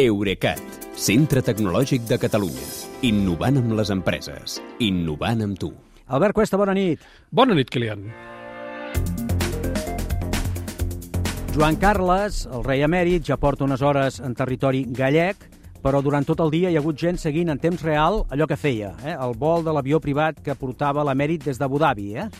Eurecat, centre tecnològic de Catalunya. Innovant amb les empreses. Innovant amb tu. Albert Cuesta, bona nit. Bona nit, Kilian. Joan Carles, el rei emèrit, ja porta unes hores en territori gallec, però durant tot el dia hi ha hagut gent seguint en temps real allò que feia, eh? el vol de l'avió privat que portava l'emèrit des d'Abu Dhabi. Eh?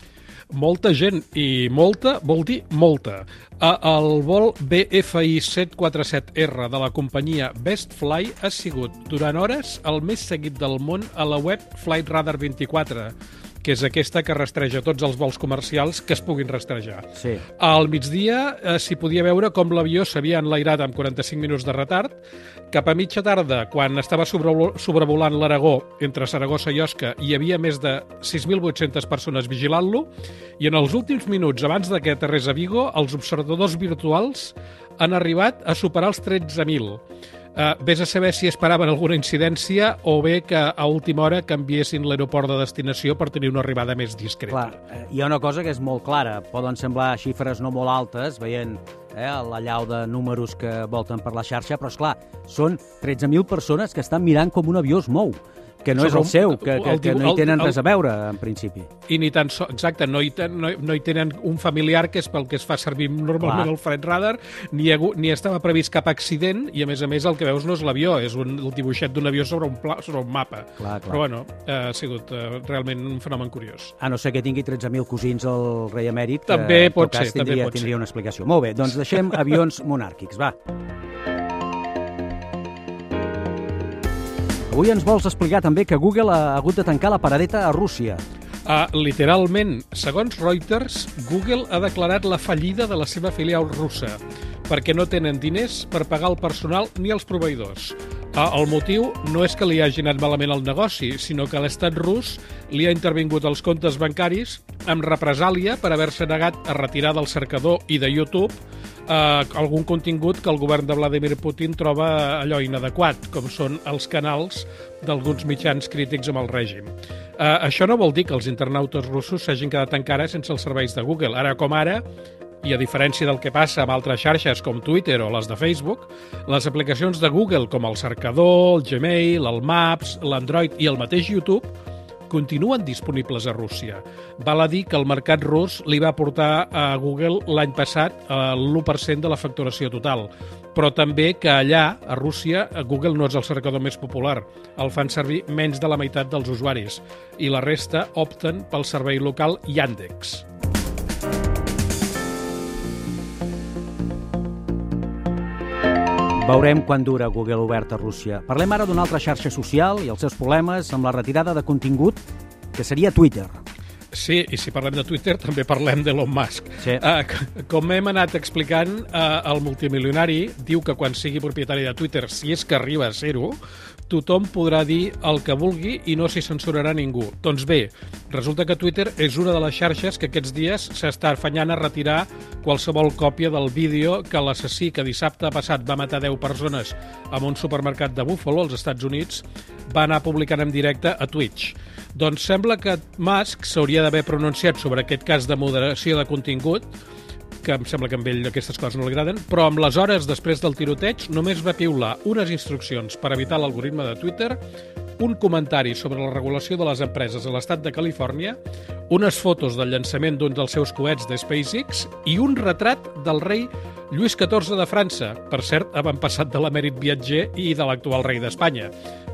Molta gent, i molta vol dir molta. El vol BFI 747R de la companyia Bestfly ha sigut durant hores el més seguit del món a la web Flight Radar 24 que és aquesta que rastreja tots els vols comercials que es puguin rastrejar. Sí. Al migdia eh, s'hi podia veure com l'avió s'havia enlairat amb 45 minuts de retard. Cap a mitja tarda, quan estava sobrevolant l'Aragó entre Saragossa i Osca, hi havia més de 6.800 persones vigilant-lo i en els últims minuts, abans de que aterrés a Vigo, els observadors virtuals han arribat a superar els 13.000. Uh, vés a saber si esperaven alguna incidència o bé que a última hora canviessin l'aeroport de destinació per tenir una arribada més discreta. Clar, eh, hi ha una cosa que és molt clara. Poden semblar xifres no molt altes, veient eh, la llau de números que volten per la xarxa, però és clar, són 13.000 persones que estan mirant com un avió es mou que no és el seu, que, que, que no hi tenen res a veure, en principi. I ni tan so, exacte, no hi, ten, no, no hi tenen un familiar que és pel que es fa servir normalment Clar. el fred radar, ni, ha, ni estava previst cap accident, i a més a més el que veus no és l'avió, és un, el dibuixet d'un avió sobre un, pla, sobre un mapa. Clar, clar. Però bueno, ha sigut uh, realment un fenomen curiós. A no ser que tingui 13.000 cosins el rei emèrit, també que pot cas, ser, tindria, també pot tindria ser. una explicació. Molt bé, doncs deixem avions monàrquics, va. Avui ens vols explicar també que Google ha hagut de tancar la paradeta a Rússia. Uh, literalment, segons Reuters, Google ha declarat la fallida de la seva filial russa perquè no tenen diners per pagar el personal ni els proveïdors. Uh, el motiu no és que li hagi anat malament el negoci, sinó que l'estat rus li ha intervingut els comptes bancaris amb represàlia per haver-se negat a retirar del cercador i de YouTube eh, algun contingut que el govern de Vladimir Putin troba allò inadequat, com són els canals d'alguns mitjans crítics amb el règim. Eh, això no vol dir que els internautes russos s'hagin quedat encara sense els serveis de Google. Ara com ara, i a diferència del que passa amb altres xarxes com Twitter o les de Facebook, les aplicacions de Google com el cercador, el Gmail, el Maps, l'Android i el mateix YouTube continuen disponibles a Rússia. Val a dir que el mercat rus li va portar a Google l'any passat l'1% de la facturació total, però també que allà, a Rússia, Google no és el cercador més popular. El fan servir menys de la meitat dels usuaris i la resta opten pel servei local Yandex. Veurem quan dura Google obert a Rússia. Parlem ara d'una altra xarxa social i els seus problemes amb la retirada de contingut, que seria Twitter. Sí, i si parlem de Twitter també parlem d'Elon Musk. Sí. Uh, com hem anat explicant, uh, el multimilionari diu que quan sigui propietari de Twitter, si és que arriba a ser-ho, tothom podrà dir el que vulgui i no s'hi censurarà ningú. Doncs bé, resulta que Twitter és una de les xarxes que aquests dies s'està afanyant a retirar qualsevol còpia del vídeo que l'assassí que dissabte passat va matar 10 persones en un supermercat de Buffalo, als Estats Units, va anar publicant en directe a Twitch. Doncs sembla que Musk s'hauria d'haver pronunciat sobre aquest cas de moderació de contingut, que em sembla que amb ell aquestes coses no li agraden, però amb les hores després del tiroteig només va piular unes instruccions per evitar l'algoritme de Twitter, un comentari sobre la regulació de les empreses a l'estat de Califòrnia, unes fotos del llançament d'un dels seus coets de SpaceX i un retrat del rei Lluís XIV de França, per cert, avantpassat de l'emèrit viatger i de l'actual rei d'Espanya.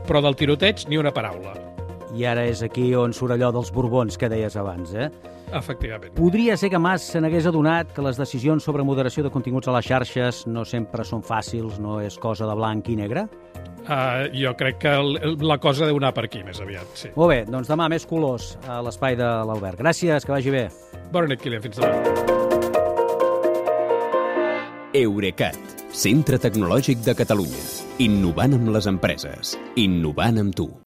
Però del tiroteig ni una paraula. I ara és aquí on surt allò dels borbons que deies abans, eh? Efectivament. Podria ser que Mas se n'hagués adonat que les decisions sobre moderació de continguts a les xarxes no sempre són fàcils, no és cosa de blanc i negre? Uh, jo crec que la cosa deu anar per aquí, més aviat, sí. Molt bé, doncs demà més colors a l'espai de l'Albert. Gràcies, que vagi bé. Bona nit, Kilian. Fins demà. Eurecat, centre tecnològic de Catalunya. Innovant amb les empreses. Innovant amb tu.